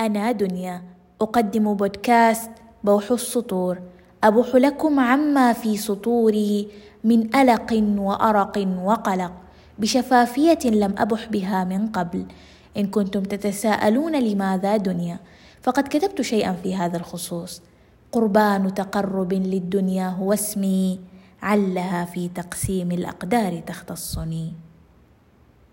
أنا دنيا. أقدم بودكاست بوح السطور. أبوح لكم عما في سطوري من ألق وأرق وقلق. بشفافية لم أبح بها من قبل. إن كنتم تتساءلون لماذا دنيا فقد كتبت شيئا في هذا الخصوص. قربان تقرب للدنيا هو اسمي علها في تقسيم الأقدار تختصني.